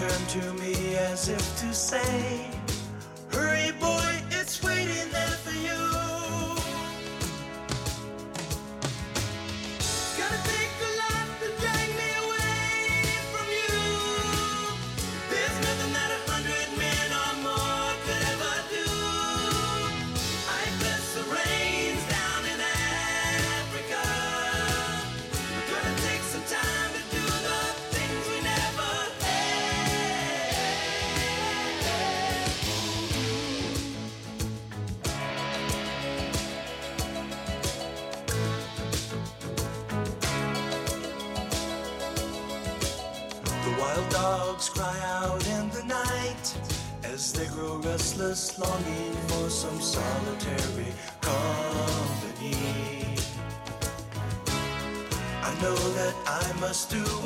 Turned to me as if to say, Hurry, boy,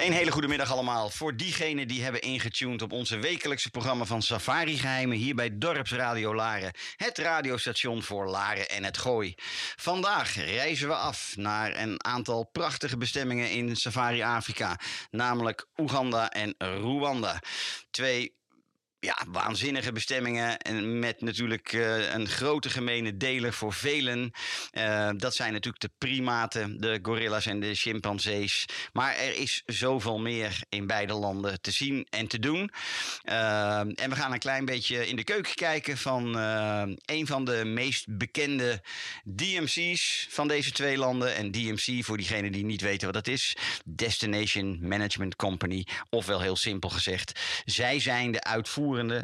Een hele goede middag allemaal. Voor diegenen die hebben ingetuned op onze wekelijkse programma van Safari Geheimen hier bij Dorpsradio Laren. Het radiostation voor Laren en het Gooi. Vandaag reizen we af naar een aantal prachtige bestemmingen in Safari Afrika. Namelijk Oeganda en Rwanda. Twee ja, waanzinnige bestemmingen. En met natuurlijk eh, een grote gemene deler voor velen. Eh, dat zijn natuurlijk de primaten, de gorillas en de chimpansees. Maar er is zoveel meer in beide landen te zien en te doen. Eh, en we gaan een klein beetje in de keuken kijken van een van de meest bekende DMC's van deze twee landen. En DMC, voor diegenen die niet weten wat dat is, Destination Management Company. Ofwel heel simpel gezegd, zij zijn de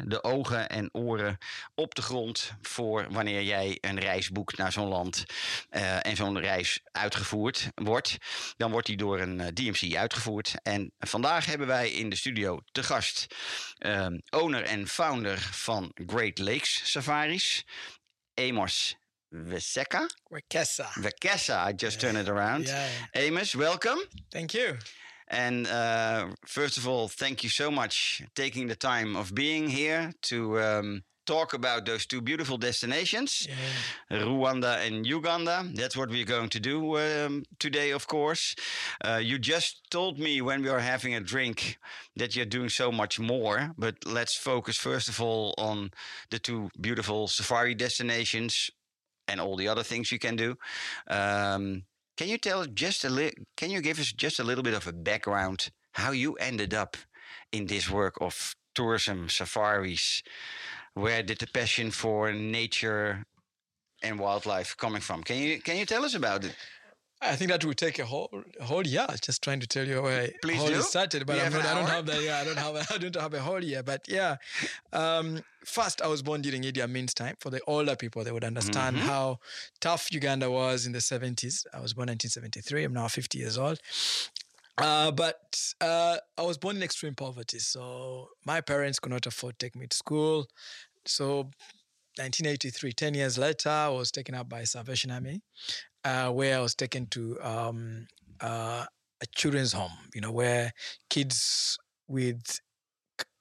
de ogen en oren op de grond voor wanneer jij een reis boekt naar zo'n land eh, en zo'n reis uitgevoerd wordt. Dan wordt die door een eh, DMC uitgevoerd. En vandaag hebben wij in de studio te gast eh, owner en founder van Great Lakes Safaris, Amos Weseka. Wekesa. Wekesa, I just turned it around. Yeah. Amos, welcome. Thank you. And uh, first of all, thank you so much taking the time of being here to um, talk about those two beautiful destinations, Yeah. Rwanda and Uganda. That's what we're going to do um, today, of course. Uh, you just told me when we were having a drink that you're doing so much more, but let's focus first of all on the two beautiful safari destinations and all the other things you can do. Um, can you tell just a little? Can you give us just a little bit of a background how you ended up in this work of tourism safaris? Where did the passion for nature and wildlife coming from? Can you can you tell us about it? I think that would take a whole a whole year just trying to tell you where Please how do. it started. But not, I don't have that. Yeah, I don't have. I don't have a whole year. But yeah, um, first I was born during Idi Amin's time. For the older people, they would understand Mm-hmm. how tough Uganda was in the 70s. I was born 1973. I'm now 50 years old. Uh, but uh, I was born in extreme poverty, so my parents could not afford to take me to school. So 1983, 10 years later, I was taken up by Salvation Army, uh, where I was taken to um, uh, a children's home, you know, where kids with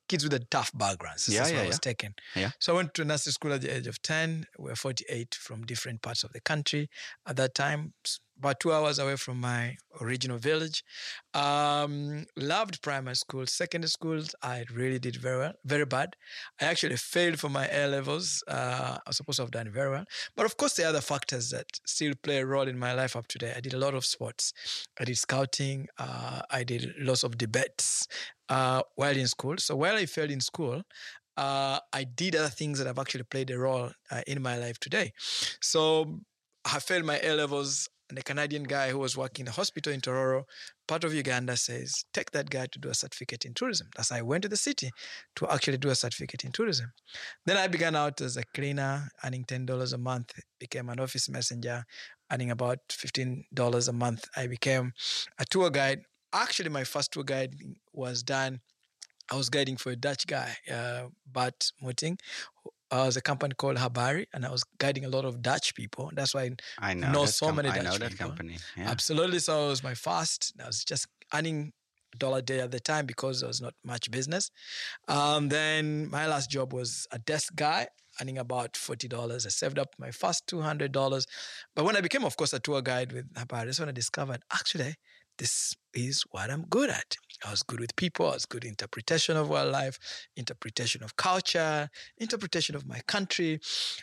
kids with a tough backgrounds. Yeah, That's yeah, where I was taken. Yeah. So I went to nursery school at the age of 10. We were 48 from different parts of the country at that time, about two hours away from my original village. Um, loved primary school. Secondary school, I really did very well, very bad. I actually failed for my A levels. Uh, I was supposed to have done very well. But of course, there are other factors that still play a role in my life up to date. I did a lot of sports. I did scouting. Uh, I did lots of debates uh, while in school. So while I failed in school, uh, I did other things that have actually played a role uh, in my life today. So I failed my A levels, and a Canadian guy who was working in the hospital in Tororo, part of Uganda, says, take that guy to do a certificate in tourism. That's how I went to the city to actually do a certificate in tourism. Then I began out as a cleaner, earning $10 a month, became an office messenger, earning about $15 a month. I became a tour guide. Actually, my first tour guide was done I was guiding for a Dutch guy, uh, Bart Muting. I was a company called Habari, and I was guiding a lot of Dutch people. That's why I know, know so com- many I Dutch know that people. company. Yeah. Absolutely. So it was my first. I was just earning a dollar a day at the time because there was not much business. Um, then my last job was a desk guy, earning about forty dollars. I saved up my first two hundred dollars. But when I became, of course, a tour guide with Habari, that's when I discovered actually this is what I'm good at. I was good with people. I was good interpretation of wildlife, interpretation of culture, interpretation of my country.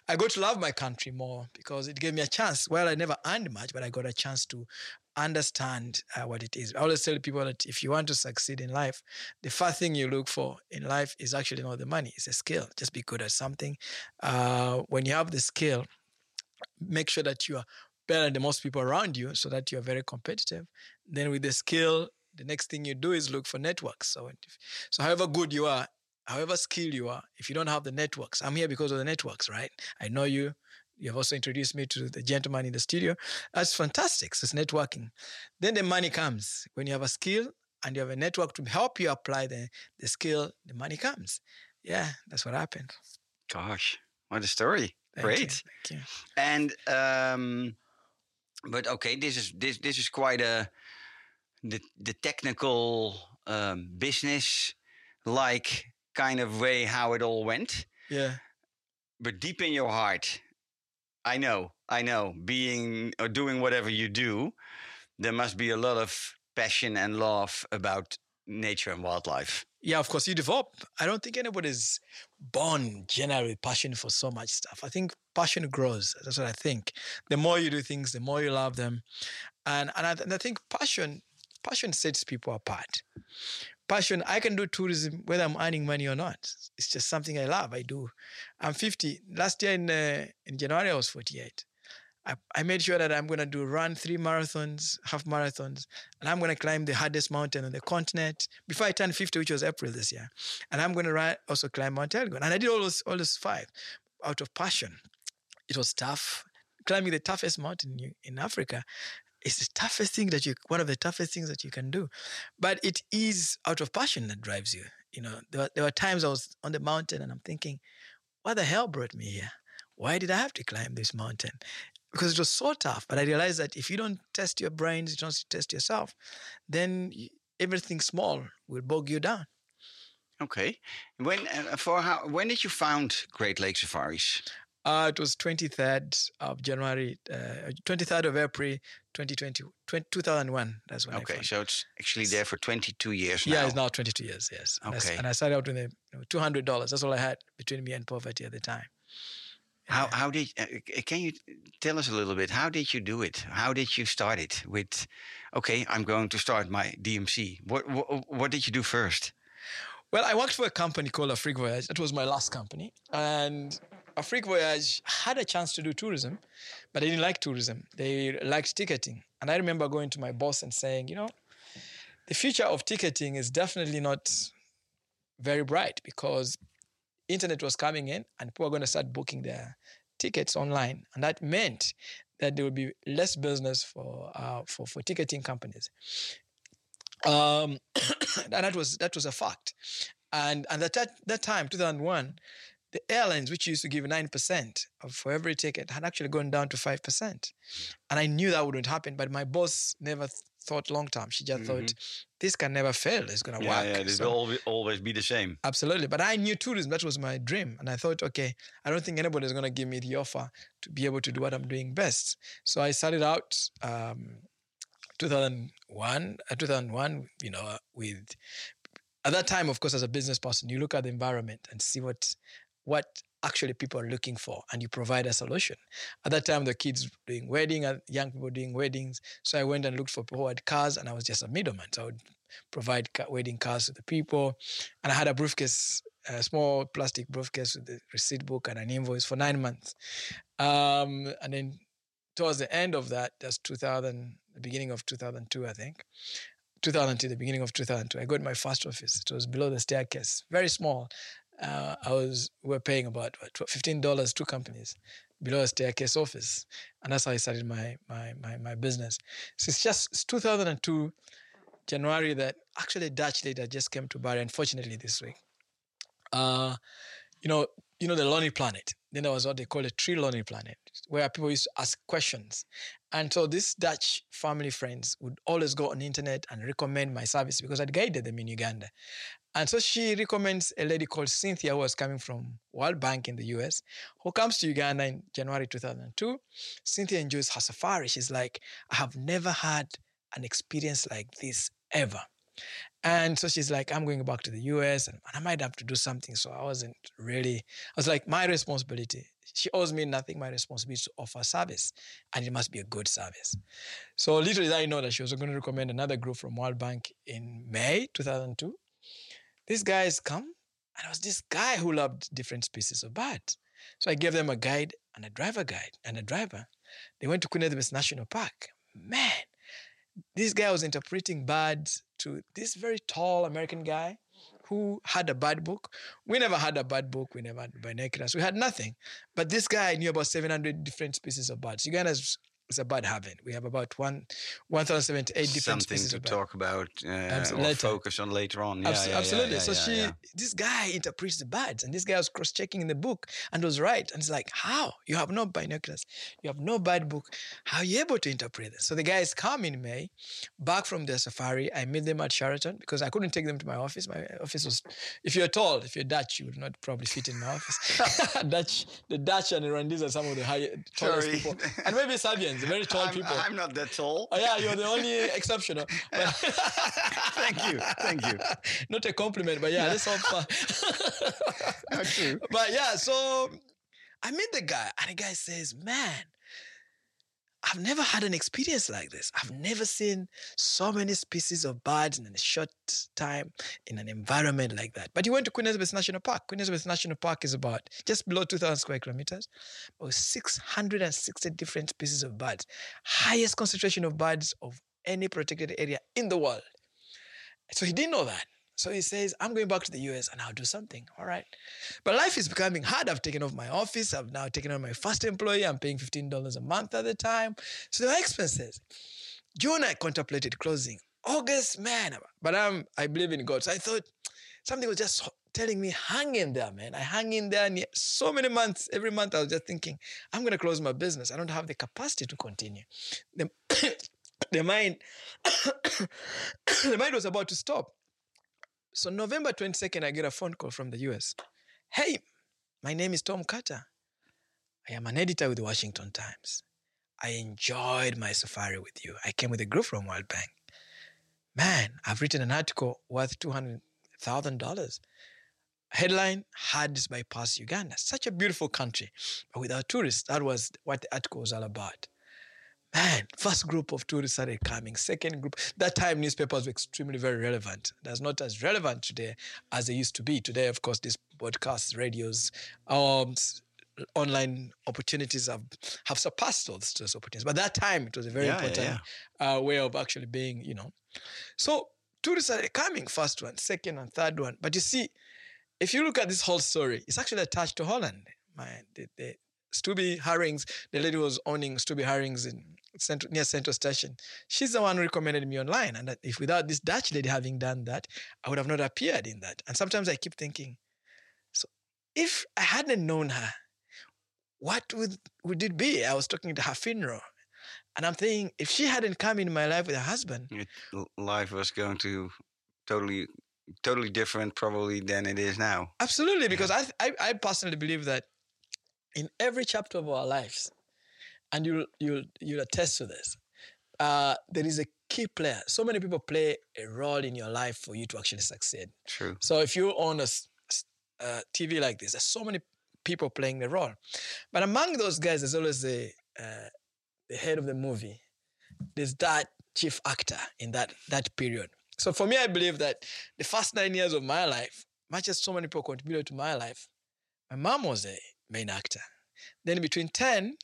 I got to love my country more because it gave me a chance. Well, I never earned much, but I got a chance to understand uh, what it is. I always tell people that if you want to succeed in life, the first thing you look for in life is actually not the money; it's a skill. Just be good at something. Uh, when you have the skill, make sure that you are better than most people around you so that you're very competitive. Then with the skill, the next thing you do is look for networks. So, if, so however good you are, however skilled you are, if you don't have the networks, I'm here because of the networks, right? I know you. You have also introduced me to the gentleman in the studio. That's fantastic. So it's networking. Then the money comes. When you have a skill and you have a network to help you apply the, the skill, the money comes. Yeah, that's what happened. Gosh, what a story! Thank Great. You. Thank you. And um, but okay, this is this this is quite a the the technical um, business like kind of way how it all went. Yeah. But deep in your heart, I know, I know, being or doing whatever you do, there must be a lot of passion and love about nature and wildlife. Yeah, of course, you develop. I don't think anybody's born generally passion for so much stuff. I think passion grows. That's what I think. The more you do things, the more you love them, and and I, and I think passion passion sets people apart. Passion, I can do tourism whether I'm earning money or not. It's just something I love. I do. I'm 50. Last year in uh, in January, I was 48. I, I made sure that I'm going to do run three marathons, half marathons, and I'm going to climb the hardest mountain on the continent before I turned 50, which was April this year. And I'm going to run, also climb Mount Elgon. And I did all those, all those five out of passion. It was tough. Climbing the toughest mountain in, in Africa is the toughest thing that you, one of the toughest things that you can do. But it is out of passion that drives you. You know, there, were- there were times I was on the mountain and I'm thinking, what the hell brought me here? Why did I have to climb this mountain? Because it was so tough. But I realized that if you don't test your brains, you don't test yourself, then everything small will bog you down. Okay. When uh, for how when did you found Great Lake Safaris? Uh, it was 23rd of January, uh, 23rd of April, 2020, 20, 2001. That's when I Okay, so it's actually there for 22 years now. Yeah, it's now 22 years, yes. And, I, Okay. and I started out with you know, $200. That's all I had between me and poverty at the time. How how did uh, can you tell us a little bit? How did you do it? How did you start it? With, okay, I'm going to start my DMC. What what, what did you do first? Well, I worked for a company called Afrique Voyage. That was my last company. And Afrique Voyage had a chance to do tourism, but they didn't like tourism. They liked ticketing. And I remember going to my boss and saying, you know, the future of ticketing is definitely not very bright because internet was coming in and people were going to start booking their tickets online. And that meant that there would be less business for uh, for, for ticketing companies. Um, and that was that was a fact. And and at that, that time, 2001, the airlines, which used to give 9% of, for every ticket, had actually gone down to 5%. And I knew that wouldn't happen, but my boss never thought long term. She just thought, this can never fail. It's going to Yeah, work. yeah, it So- will always, always be the same. Absolutely. But I knew tourism, that was my dream. And I thought, okay, I don't think anybody's going to give me the offer to be able to do what I'm doing best. So I started out um, 2001, uh, 2001, you know, uh, with, at that time, of course, as a business person, you look at the environment and see what, what actually people are looking for and you provide a solution. At that time, the kids doing wedding, uh, young people doing weddings. So I went and looked for people who had cars and I was just a middleman. So I would provide wedding cars to the people. And I had a briefcase, a small plastic briefcase with the receipt book and an invoice for nine months. Um, and then towards the end of that, that's 2000, the beginning of 2002, I think. 2002, the beginning of 2002, I got my first office. It was below the staircase, very small. Uh, I was we were paying about fifteen dollars two companies below a staircase office, and that's how I started my my my, my business. So it's just it's 2002 January that actually Dutch leader just came to Bari. Unfortunately, this week, uh, you know, you know the Lonely Planet. Then there was what they call a Tree Lonely Planet, where people used to ask questions. And so these Dutch family friends would always go on internet and recommend my service because I'd guided them in Uganda. And so she recommends a lady called Cynthia who was coming from World Bank in the US, who comes to Uganda in January 2002. Cynthia enjoys her safari. She's like, I have never had an experience like this ever. And so she's like, I'm going back to the US and, I might have to do something. So I wasn't really, I was like, my responsibility. She owes me nothing. My responsibility is to offer service and it must be a good service. So little did I know that she was going to recommend another group from World Bank in May 2002. These guys come and it was this guy who loved different species of birds. So I gave them a guide and a driver guide and a driver. They went to Queen Elizabeth National Park. Man, this guy was interpreting birds to this very tall American guy who had a bird book. We never had a bird book. We never had binoculars. We had nothing. But this guy knew about 700 different species of birds. Uganda is a bud heaven. We have about one 1,078 different Something to bud. talk about uh, Abso- or later. focus on later on. Yeah, Abs- yeah, absolutely. yeah, so she, this guy interprets the birds, and this guy was cross-checking in the book and was right. And it's like, how you have no binoculars, you have no bird book, how are you able to interpret this? So the guys come in May, back from their safari. I meet them at Sheraton because I couldn't take them to my office. My office was, if you're tall, if you're Dutch, you would not probably fit in my office. Dutch, the Dutch and the Rwandese are some of the highest, tallest Sorry. people, and maybe Serbians, very tall I'm, people. I'm not that tall. Oh yeah, you're the only exception. But Thank you. Thank you. Not a compliment, but yeah, that's all fun. Not true. But yeah, so I meet the guy, and the guy says, Man, I've never had an experience like this. I've never seen so many species of birds in a short time in an environment like that. But you went to Queen Elizabeth National Park. Queen Elizabeth National Park is about just below 2,000 square kilometers, with 660 different species of birds, highest concentration of birds of any protected area in the world. So he didn't know that. So he says, I'm going back to the US and I'll do something. All right. But life is becoming hard. I've taken off my office. I've now taken on my first employee. I'm paying $15 a month at the time. So there are expenses. June, I contemplated closing. August, man. But I'm, I believe in God. So I thought something was just telling me, hang in there, man. I hang in there. And so many months, every month, I was just thinking, I'm going to close my business. I don't have the capacity to continue. The, the mind, the mind was about to stop. So November 22nd, I get a phone call from the US. Hey, my name is Tom Carter. I am an editor with the Washington Times. I enjoyed my safari with you. I came with a group from World Bank. Man, I've written an article worth $200,000. Headline, Herds bypass Uganda. Such a beautiful country. But without tourists, that was what the article was all about. Man, first group of tourists started coming. Second group, that time newspapers were extremely very relevant. That's not as relevant today as they used to be. Today, of course, these podcasts, radios, um, online opportunities have have surpassed those, those opportunities. But that time, it was a very Yeah, yeah, important Uh, way of actually being, you know. So tourists are coming, first one, second and third one. But you see, if you look at this whole story, it's actually attached to Holland. My, the, the Stubby Harrings, the lady was owning Stubby Harrings in Central, near Central Station, she's the one who recommended me online. And if without this Dutch lady having done that, I would have not appeared in that. And sometimes I keep thinking, so if I hadn't known her, what would, would it be? I was talking to her funeral. And I'm thinking, if she hadn't come in my life with her husband, It, life was going to totally, totally different probably than it is now. Absolutely, because I, I I personally believe that in every chapter of our lives, and you'll you'll you'll attest to this, uh, there is a key player. So many people play a role in your life for you to actually succeed. True. So if you own a uh, TV like this, there's so many people playing the role. But among those guys, there's always the uh, the head of the movie. There's that chief actor in that that period. So for me, I believe that the first nine years of my life, much as so many people contributed to my life, my mom was a main actor. Then between 10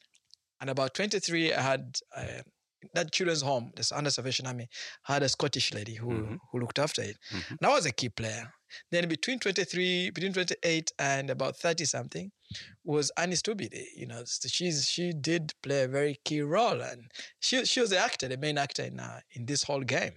and about 23, I had uh, that children's home, the Under Salvation Army, had a Scottish lady who, Mhm. who looked after it. Mhm. And I was a key player. Then between 23, between 28 and about 30 something was Annie Stubby. You know, she's she did play a very key role, and she she was the actor, the main actor in uh, in this whole game.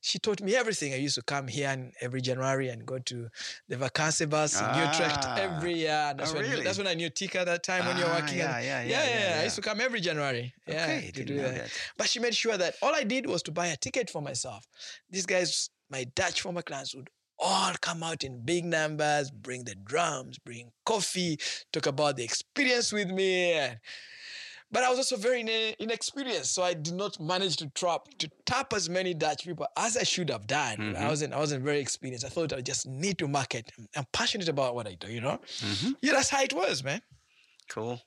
She taught me everything. I used to come here and every January and go to the Vakantiebeurs in Utrecht Ah. every year. And that's Oh, when really? that's when I knew Tika that time when you're Ah, working. yeah, at- yeah, yeah, yeah, yeah, yeah, I used to come every January. Yeah, okay, to didn't do that. that. But she made sure that all I did was to buy a ticket for myself. These guys, my Dutch former clients, would all come out in big numbers, bring the drums, bring coffee, talk about the experience with me. But I was also very inexperienced, so I did not manage to trap to tap as many Dutch people as I should have done. I Mhm. wasn't I wasn't very experienced. I thought I just need to market. I'm, passionate about what I do, you know. Mhm. Yeah, that's how it was, man. Cool.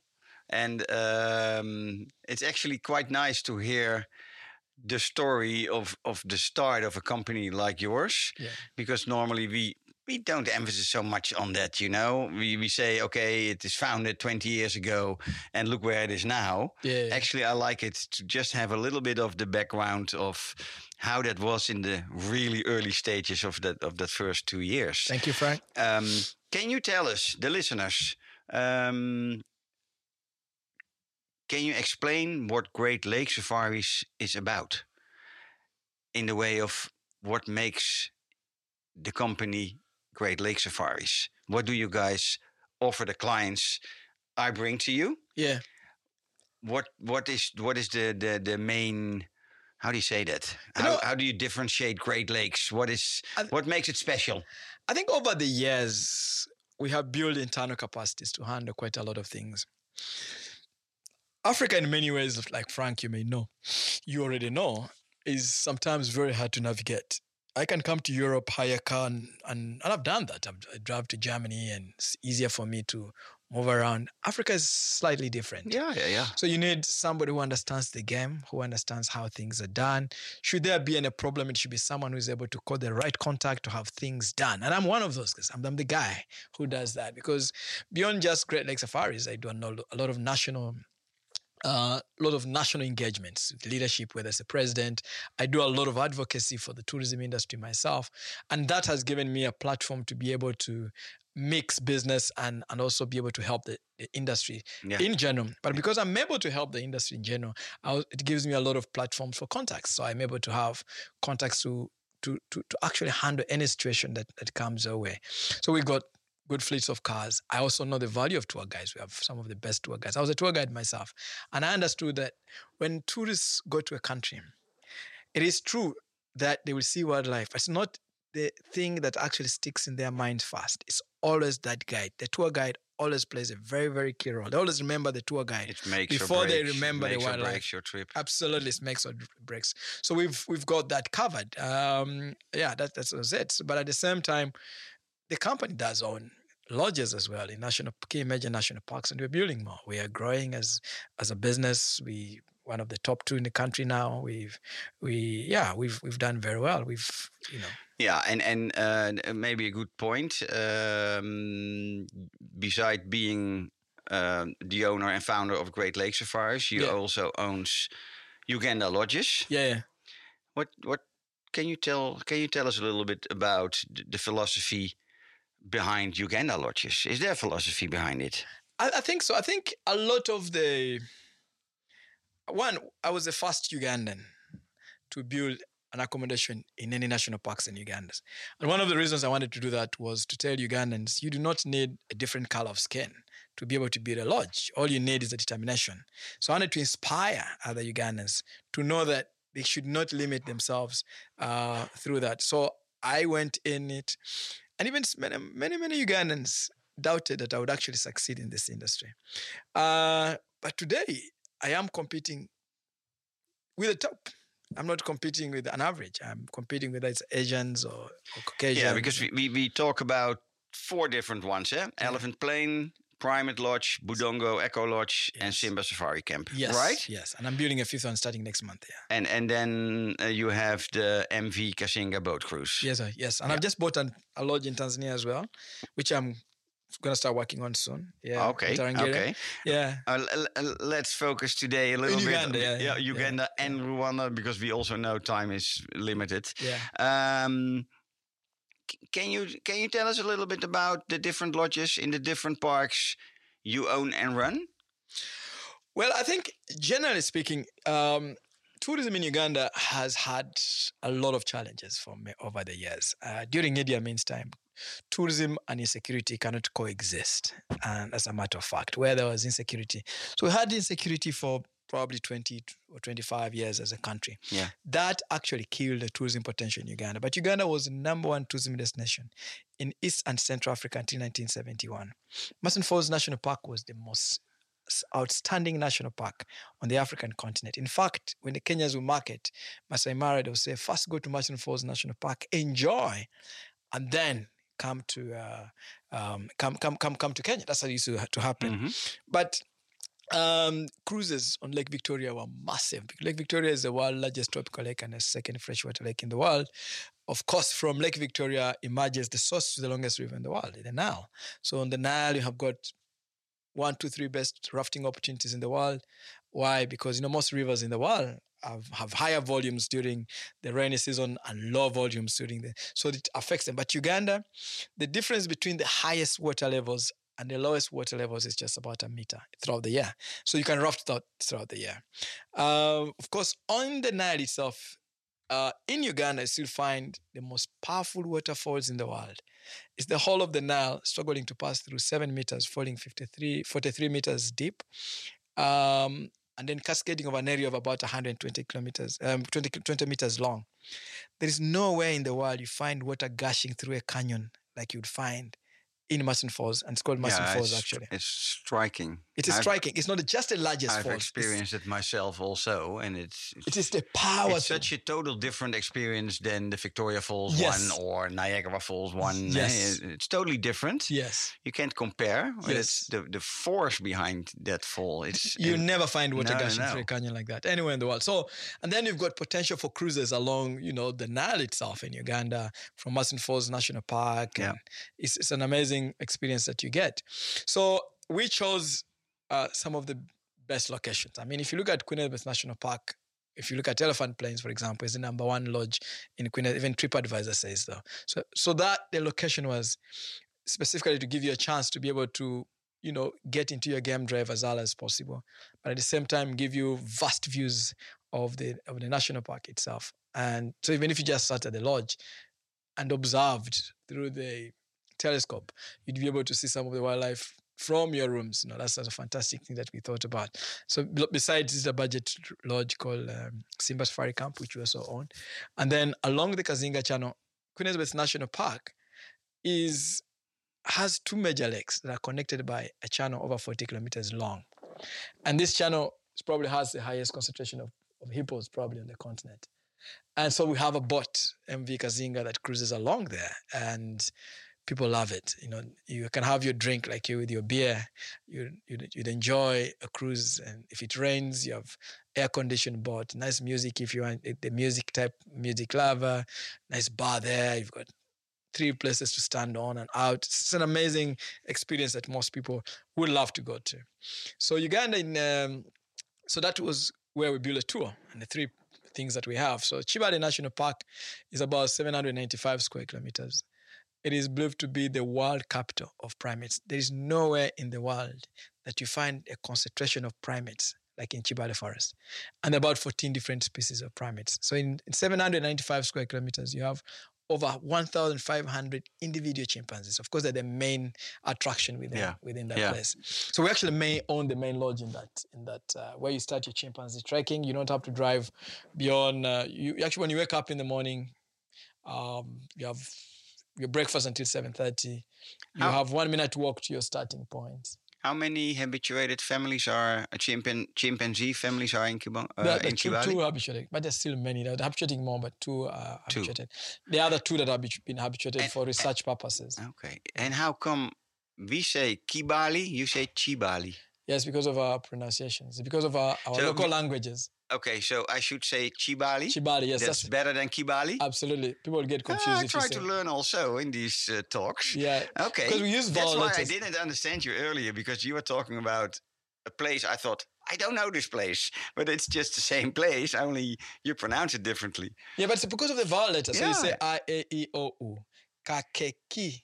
And um, it's actually quite nice to hear the story of, of the start of a company like yours, Yeah. because normally we we don't emphasize so much on that. You know, we we say okay, it is founded 20 years ago, and look where it is now. Yeah. Actually, I like it to just have a little bit of the background of how that was in the really early stages of that of that first two years. Thank you, Frank. Um, can you tell us, the listeners, um, can you explain what Great Lake Safaris is about? In the way of what makes the company Great Lake Safaris. What do you guys offer the clients I bring to you? Yeah. What what is what is the the, the main how do you say that? You How, know- how do you differentiate Great Lakes? What is I- what makes it special? I think over the years, we have built internal capacities to handle quite a lot of things. Africa, in many ways, like Frank, you may know, you already know, is sometimes very hard to navigate. I can come to Europe, hire a car, and, and, and I've done that. I've, I drive to Germany, and it's easier for me to move around. Africa is slightly different. Yeah, yeah, yeah. So you need somebody who understands the game, who understands how things are done. Should there be any problem, it should be someone who is able to call the right contact to have things done. And I'm one of those guys. I'm, I'm the guy who does that because beyond just Great Lake Safaris, I do a lot of national. A lot of national engagements with leadership, whether it's the president. I do a lot of advocacy for the tourism industry myself. And that has given me a platform to be able to mix business and, and also be able to help the, the industry Yeah. in general. But because I'm able to help the industry in general, I, it gives me a lot of platforms for contacts. So I'm able to have contacts to to to, to actually handle any situation that, that comes our way. So we've got good fleets of cars. I also know the value of tour guides. We have some of the best tour guides. I was a tour guide myself, and I understood that when tourists go to a country, it is true that they will see wildlife. It's not the thing that actually sticks in their mind first. It's always that guide. The tour guide always plays a very, very key role. They always remember the tour guide It makes before they remember the makes or wildlife. breaks your trip. Absolutely, it makes or breaks. So we've we've got that covered. Um, yeah, that, that's was it. But at the same time, the company does own lodges as well in national key major national parks, and we're building more. We are growing as as a business. We one of the top two in the country now. We've we yeah we've we've done very well. We've you know Yeah, and and uh, maybe a good point. Um, beside being um the owner and founder of Great Lake Safaris, you Yeah. also owns Uganda Lodges. yeah yeah. What what can you tell? Can you tell us a little bit about the, the philosophy behind Uganda Lodges? Is there philosophy behind it? I, I think so. I think a lot of the one, I was the first Ugandan to build an accommodation in any national parks in Uganda. And one of the reasons I wanted to do that was to tell Ugandans you do not need a different color of skin to be able to build a lodge. All you need is a determination. So I wanted to inspire other Ugandans to know that they should not limit themselves uh, through that. So I went in it, and even many, many, many Ugandans doubted that I would actually succeed in this industry. Uh, but today, I am competing with the top. I'm not competing with an average. I'm competing with it's Asians or, or Caucasians. Yeah, because we, we, we talk about four different ones, eh? Elephant Plain, Primate Lodge, Budongo Eco Lodge, and Simba Safari Camp. yes, Right? Yes, and I'm building a fifth one starting next month. Yeah. And and then uh, you have the MV Kazinga boat cruise. Yes, sir, yes, and I've just bought an, a lodge in Tanzania as well, which I'm gonna start working on soon. Yeah. Okay. Okay. Yeah. Uh, l- l- let's focus today a little bit. Uganda, yeah, yeah, yeah. Uganda and Rwanda, because we also know time is limited. Yeah. Um, can you can you tell us a little bit about the different lodges in the different parks you own and run? Well, I think generally speaking, um, tourism in Uganda has had a lot of challenges for me over the years. Uh, during Idi Amin's time, tourism and insecurity cannot coexist. And as a matter of fact, where there was insecurity, so we had insecurity for probably 20 or 25 years as a country. Yeah. That actually killed the tourism potential in Uganda. But Uganda was the number one tourism destination in East and Central Africa until 1971. Murchison Falls National Park was the most outstanding national park on the African continent. In fact, when the Kenyans will market Masai Mara, they'll say, first go to Murchison Falls National Park, enjoy, and then come to uh, um, come come come come to Kenya. That's how it used to, to happen. Mhm. But um, cruises on Lake Victoria were massive. Lake Victoria is the world's largest tropical lake and the second freshwater lake in the world. Of course, from Lake Victoria emerges the source to the longest river in the world, the Nile. So on the Nile, you have got one, two, three best rafting opportunities in the world. Why? Because you know most rivers in the world have, have higher volumes during the rainy season and low volumes during the so it affects them. But Uganda, the difference between the highest water levels and the lowest water levels is just about a meter throughout the year. So you can raft throughout, throughout the year. Um, of course, on the Nile itself, uh, in Uganda, you still find the most powerful waterfalls in the world. It's the whole of the Nile struggling to pass through seven meters, falling 53, 43 meters deep, um, and then cascading over an area of about 120 kilometers, um, 20, 20 meters long. There is nowhere in the world you find water gushing through a canyon like you'd find in Murchison Falls, and it's called Murchison yeah, Falls it's, actually. it's striking. It is I've- striking. It's not just the largest I've falls. it's- experienced it myself also, and it's, it's It is the power. it's such a total different experience than the Victoria Falls Yes. one or Niagara Falls one. Yes. Eh, It's totally different. yes. You can't compare. but It's Yes. the, the force behind that fall. It's You never find water No, no, gushing through a canyon like that anywhere in the world. So, and then you've got potential for cruises along, you know, the Nile itself in Uganda from Murchison Falls National Park. Yeah. And it's, it's an amazing experience that you get. So we chose uh, some of the best locations. I mean, if you look at Queen Elizabeth National Park, if you look at Elephant Plains, for example, is the number one lodge in Queen. Even TripAdvisor says so. So, so that the location was specifically to give you a chance to be able to, you know, get into your game drive as early as possible, but at the same time give you vast views of the of the national park itself. And so even if you just sat at the lodge and observed through the telescope, you'd be able to see some of the wildlife from your rooms. You know, that's, that's a fantastic thing that we thought about. So besides a budget lodge called um, Simba Safari Camp, which we also own, and then along the Kazinga Channel, Queen Elizabeth National Park is has two major lakes that are connected by a channel over 40 kilometers long. And this channel probably has the highest concentration of, of hippos probably on the continent. And so we have a boat, MV Kazinga, that cruises along there. And people love it. You know, you can have your drink like you with your beer. You, you'd, you'd enjoy a cruise. And if it rains, you have air conditioned boat, nice music if you want the music type, music lover, nice bar there. You've got three places to stand on and out. It's an amazing experience that most people would love to go to. So Uganda, in, um, so that was where we built a tour and the three things that we have. So Chibale National Park is about 795 square kilometers. It is believed to be the world capital of primates. There is nowhere in the world that you find a concentration of primates like in Chibale Forest, and about 14 different species of primates. So in, in 795 square kilometers, you have over 1,500 individual chimpanzees. Of course, they're the main attraction within Yeah. within that Yeah. place. So we actually may own the main lodge in that in that uh, where you start your chimpanzee trekking. You don't have to drive beyond. Uh, you actually when you wake up in the morning, um, you have your breakfast until 7:30. You How- have one minute to walk to your starting point. How many habituated families are uh, chimpan- chimpanzee families are in, Kiba- uh, There are in two, two habituated, but there's still many. They're habituating more, but two are Two. habituated. The other two that have been habituated And- for research purposes. Okay. And how come we say Kibali, you say Chibali? Yes, because of our pronunciations, because of our, our So local we- languages. Okay, so I should say Chibali. Chibali, yes, That's that's, better than Kibali. absolutely. People get Ah, confused I if you try to learn also in these uh, talks. Yeah, Okay. because we use That's why I didn't understand you earlier because you were talking about a place. I thought I don't know this place, but it's just the same place. Only you pronounce it differently. Yeah, but it's because of the vowel letters. So you say Yeah. I, A, E, O, U. Kakeki.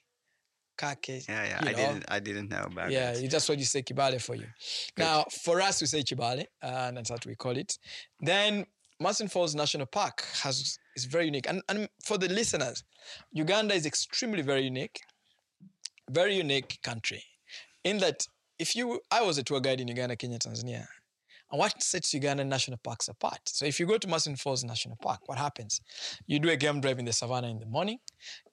Kake. Yeah, yeah. I know? didn't. I didn't know about it. Yeah, you- that's what you say Kibale for you. Now, for us, we say Chibale, and uh, that's what we call it. Then, Murchison Falls National Park has is very unique. And, and for the listeners, Uganda is extremely very unique, very unique country. In that, if you, I was a tour guide in Uganda, Kenya, Tanzania, and what sets Uganda national parks apart? So if you go to Murchison Falls National Park, what happens? You do a game drive in the savannah in the morning.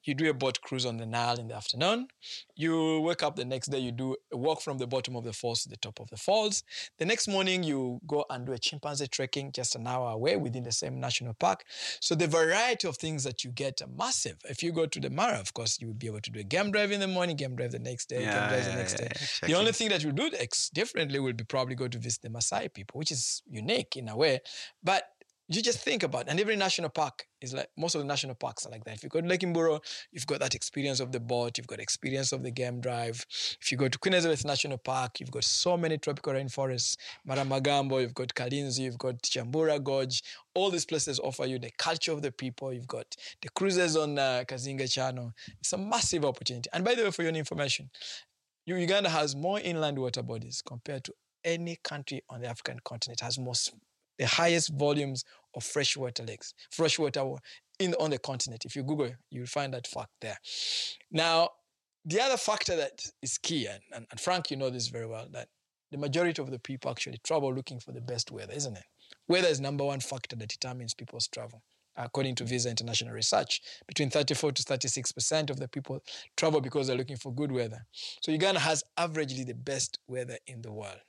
You do a boat cruise on the Nile in the afternoon. You wake up the next day, you do a walk from the bottom of the falls to the top of the falls. The next morning, you go and do a chimpanzee trekking just an hour away within the same national park. So the variety of things that you get are massive. If you go to the Mara, of course, you will be able to do a game drive in the morning, game drive the next day, game Yeah, drive the next yeah, day. exactly. The only thing that you do ex- differently will be probably go to visit the Maasai people, which is unique in a way. But you just think about, and every national park is like most of the national parks are like that. If you go to Lake Mburo, you've got that experience of the boat, you've got experience of the game drive. If you go to Queen Elizabeth National Park, you've got so many tropical rainforests. Maramagambo, you've got Kalinzu, you've got Chambura Gorge. All these places offer you the culture of the people. You've got the cruises on uh, Kazinga Channel. It's a massive opportunity. And by the way, for your information, Uganda has more inland water bodies compared to any country on the African continent. it Has most the highest volumes of freshwater lakes, freshwater in on the continent. If you Google, you'll find that fact there. Now, the other factor that is key, and, and, and Frank, you know this very well, that the majority of the people actually travel looking for the best weather, isn't it? Weather is number one factor that determines people's travel. According to Visa International Research, between 34 to 36 percent of the people travel because they're looking for good weather. So Uganda has averagely the best weather in the world.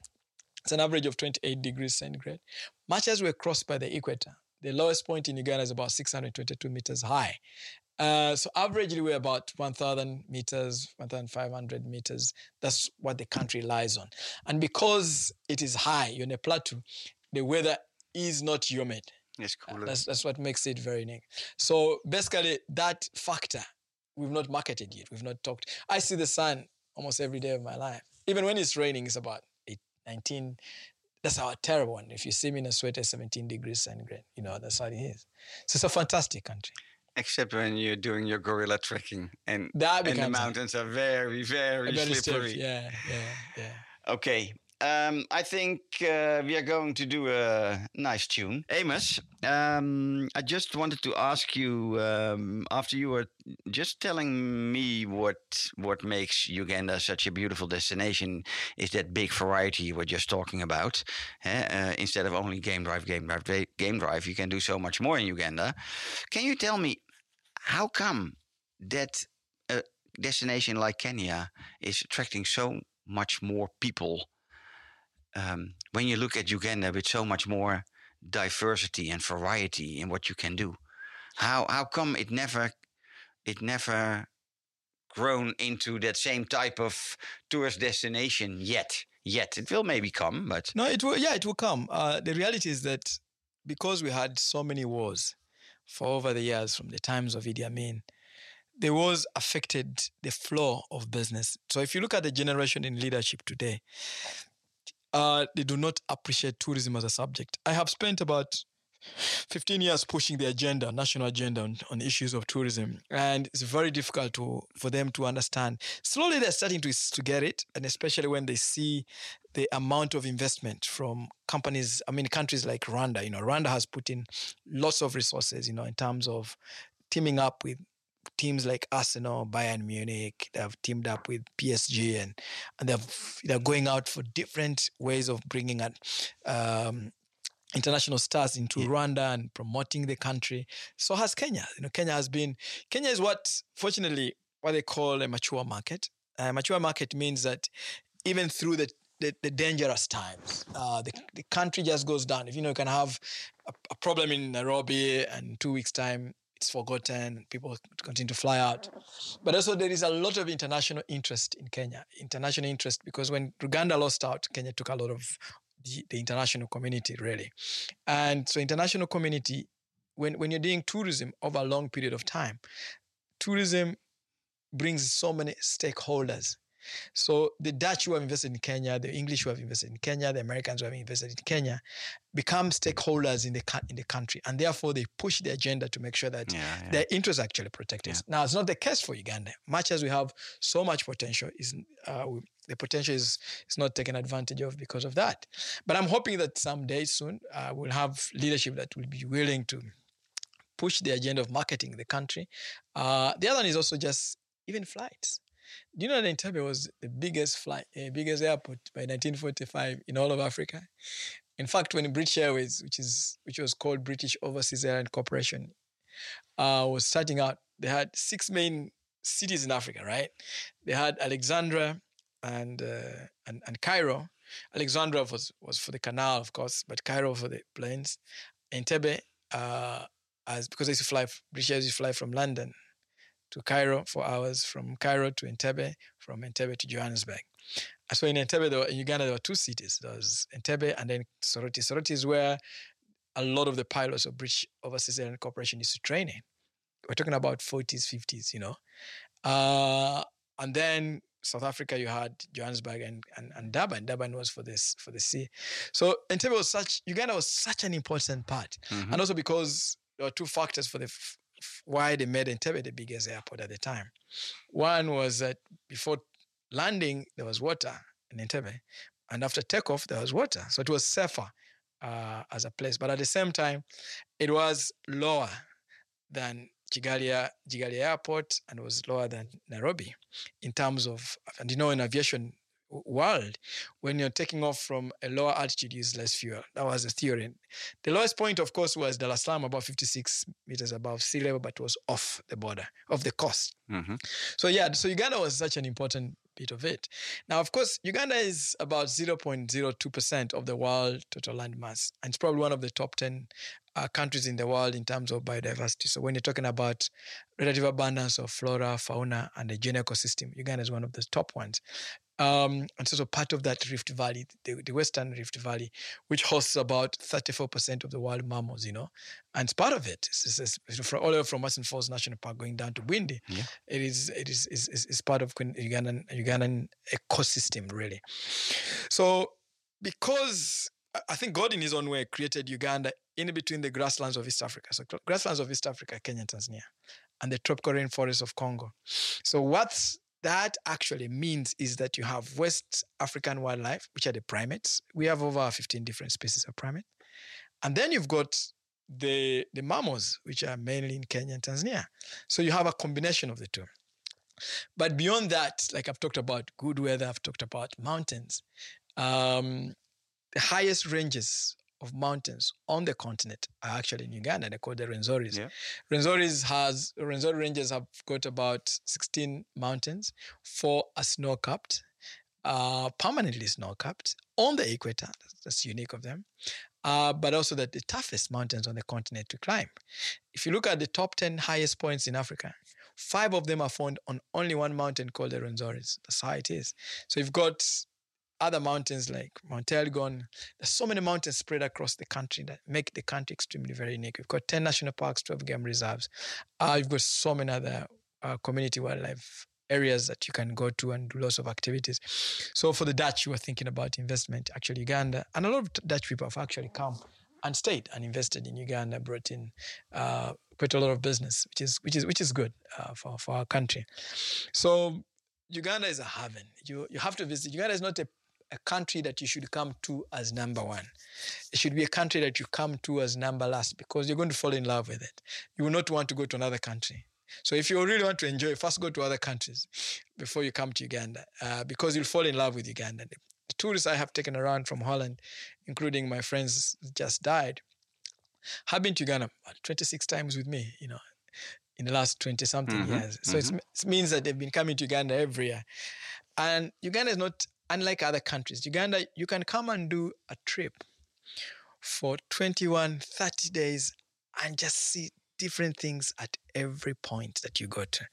It's an average of 28 degrees centigrade. Much as we're crossed by the equator, the lowest point in Uganda is about 622 meters high. Uh, so averagely we're about 1,000 meters, 1,500 meters. That's what the country lies on. And because it is high, you're in a plateau, the weather is not humid. It's cooler. That's, that's what makes it very unique. So basically, that factor we've not marketed yet. We've not talked. I see the sun almost every day of my life. Even when it's raining, it's about 19. That's our terrible one. If you see me in a sweater, 17 degrees centigrade. You know, that's how it is. So it's a fantastic country. Except when you're doing your gorilla trekking and, and the becomes a- mountains are very, very, very stiff. slippery. Yeah, yeah, yeah. Okay. Um, I think uh, we are going to do a nice tune. Amos, um, I just wanted to ask you um, after you were just telling me what what makes Uganda such a beautiful destination is that big variety you were just talking about. eh? Uh, instead of only game drive, game drive, game drive, you can do so much more in Uganda. Can you tell me how come that a destination like Kenya is attracting so much more people? Um, when you look at Uganda with so much more diversity and variety in what you can do, how how come it never it never grown into that same type of tourist destination yet? Yet it will maybe come, but No, it will. Yeah, it will come. Uh, the reality is that because we had so many wars for over the years, from the times of Idi Amin, the wars affected the flow of business. So if you look at the generation in leadership today, uh, they do not appreciate tourism as a subject. I have spent about 15 years pushing the agenda, national agenda on, on issues of tourism. And it's very difficult to for them to understand. Slowly they're starting to, to get it, and especially when they see the amount of investment from companies, I mean countries like Rwanda. You know, Rwanda has put in lots of resources, you know, in terms of teaming up with teams like Arsenal, Bayern Munich. They have teamed up with PSG, and and they're they're going out for different ways of bringing an, um, international stars into Rwanda and promoting the country. So has Kenya. You know, Kenya has been. Kenya is what, fortunately, what they call a mature market. A mature market means that even through the the, the dangerous times, uh, the, the country just goes down. If you know, you can have a, a problem in Nairobi, and two weeks' time, it's forgotten. People continue to fly out. But also, there is a lot of international interest in Kenya. International interest because when Uganda lost out, Kenya took a lot of the, the international community, really. And so, international community, when, when you're doing tourism over a long period of time, tourism brings so many stakeholders. So the Dutch who have invested in Kenya, the English who have invested in Kenya, the Americans who have invested in Kenya, become stakeholders in the in the country, and therefore they push the agenda to make sure that yeah, yeah. their interests are actually protected. Now it's not the case for Uganda. Much as we have so much potential, is uh, we, the potential is is not taken advantage of because of that. But I'm hoping that someday soon uh, we'll have leadership that will be willing to push the agenda of marketing the country. Uh, the other one is also just even flights. Do you know that Entebbe was the biggest flight, uh, biggest airport by 1945 in all of Africa? In fact, when British Airways, which is which was called British Overseas Airline Corporation, uh, was starting out, they had six main cities in Africa, right? They had Alexandria and uh, and, and Cairo. Alexandria was was for the canal, of course, but Cairo for the planes. Entebbe, uh, as because they used to fly, British Airways used to fly from London to Cairo for hours, from Cairo to Entebbe, from Entebbe to Johannesburg. So in Entebbe, were, in Uganda, there were two cities. There was Entebbe and then Soroti. Soroti is where a lot of the pilots of British Overseas Airline Corporation used to train in. We're talking about 40s, 50s, you know. Uh, and then South Africa, you had Johannesburg and, and, and Durban. Durban was for this for the sea. So Entebbe was such Uganda was such an important part, Mhm. and also because there were two factors for the why they made Entebbe the biggest airport at the time. One was that before landing, there was water in Entebbe. And after takeoff, there was water. So it was safer uh, as a place. But at the same time, it was lower than Kigali, Kigali Airport and was lower than Nairobi in terms of, and you know, in aviation world, when you're taking off from a lower altitude, use less fuel. That was the theory. The lowest point, of course, was Dar es Salaam, about 56 meters above sea level, but was off the border, of the coast. Mhm. So yeah, so Uganda was such an important bit of it. Now, of course, Uganda is about 0.02% of the world total land mass, and it's probably one of the top 10 uh, countries in the world in terms of biodiversity. So when you're talking about relative abundance of flora, fauna, and the general ecosystem, Uganda is one of the top ones. Um, and so, so part of that Rift Valley, the, the Western Rift Valley, which hosts about 34% of the wild mammals, you know, and it's part of it. It's from, all the way from Western Falls National Park going down to Bwindi. Yeah. It is it is is, is, is part of Ugandan Ugandan ecosystem really. So because I- think God in His own way created Uganda in between the grasslands of East Africa. So grasslands of East Africa, Kenya, Tanzania, and the tropical rainforests of Congo. So what that actually means is that you have West African wildlife, which are the primates. We have over 15 different species of primate. And then you've got the, the mammals, which are mainly in Kenya and Tanzania. So you have a combination of the two. But beyond that, like I've talked about good weather, I've talked about mountains. Um, the highest ranges of mountains on the continent are actually in Uganda. They're called the Rwenzoris. Yeah. Rwenzoris has Rwenzori ranges have got about 16 mountains. Four are snow capped, uh, permanently snow capped on the equator. That's, that's unique of them. Uh, but also that the toughest mountains on the continent to climb. If you look at the top 10 highest points in Africa, five of them are found on only one mountain called the Rwenzoris. That's how it is. So you've got other mountains like Mount Elgon. There's so many mountains spread across the country that make the country extremely very unique. We've got 10 national parks, 12 game reserves. Uh, you've got so many other uh, community wildlife areas that you can go to and do lots of activities. So for the Dutch, you are thinking about investment, actually Uganda, and a lot of Dutch people have actually come and stayed and invested in Uganda, brought in uh, quite a lot of business, which is which is which is good uh, for for our country. So Uganda is a heaven. You you have to visit. Uganda is not a a country that you should come to as number one. It should be a country that you come to as number last because you're going to fall in love with it. You will not want to go to another country. So if you really want to enjoy, first go to other countries before you come to Uganda uh, because you'll fall in love with Uganda. The, tourists I have taken around from Holland, including my friends just died, have been to Uganda 26 times with me, you know, in the last 20 something Mhm, years. So it's, it means that they've been coming to Uganda every year. And Uganda is not unlike other countries. Uganda, you can come and do a trip for 21, 30 days and just see different things at every point that you go to.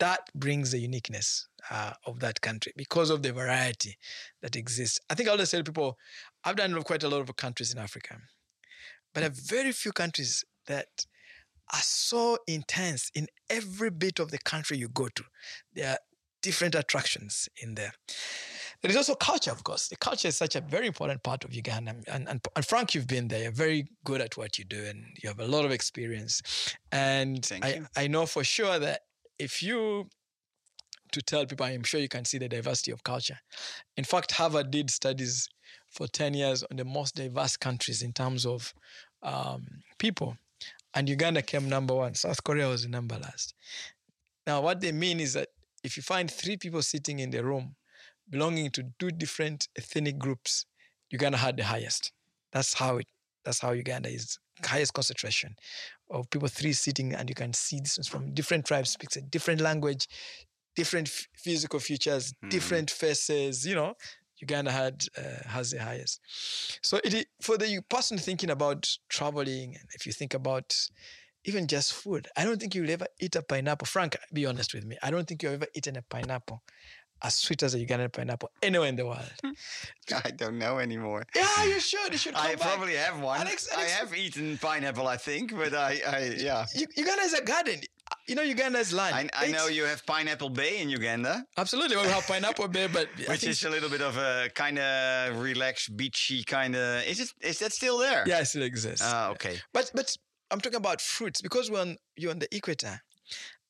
That brings the uniqueness uh, of that country because of the variety that exists. I think I'll always tell people, I've done quite a lot of countries in Africa, but there are very few countries that are so intense in every bit of the country you go to. There are different attractions in there. There is also culture, of course. The culture is such a very important part of Uganda. And, and, and Frank, you've been there. You're very good at what you do and you have a lot of experience. And I. I know for sure that if you to tell people, I'm sure you can see the diversity of culture. In fact, Harvard did studies for 10 years on the most diverse countries in terms of um, people. And Uganda came number one. South Korea was the number last. Now, what they mean is that if you find three people sitting in the room belonging to two different ethnic groups, Uganda had the highest. That's how it. That's how Uganda is highest concentration of people three sitting, and you can see this is from different tribes, speaks a different language, different f- physical features, Mhm. different faces. You know, Uganda had uh, has the highest. So it for the person thinking about traveling, and if you think about even just food, I don't think you'll ever eat a pineapple. Frank, be honest with me. I don't think you've ever eaten a pineapple as sweet as a Ugandan pineapple anywhere in the world. I don't know anymore. yeah, you should. You should. I back. probably have one. Alex- I have eaten pineapple, I think, but I, I yeah. U- Uganda is a garden. You know, Uganda is land. I, I know you have Pineapple Bay in Uganda, Absolutely, we have pineapple Bay, but which is a little bit of a kind of relaxed, beachy kind of. Is it? Is that still there? yeah, it still exists. Ah, okay. But but I'm talking about fruits because when you're on the equator,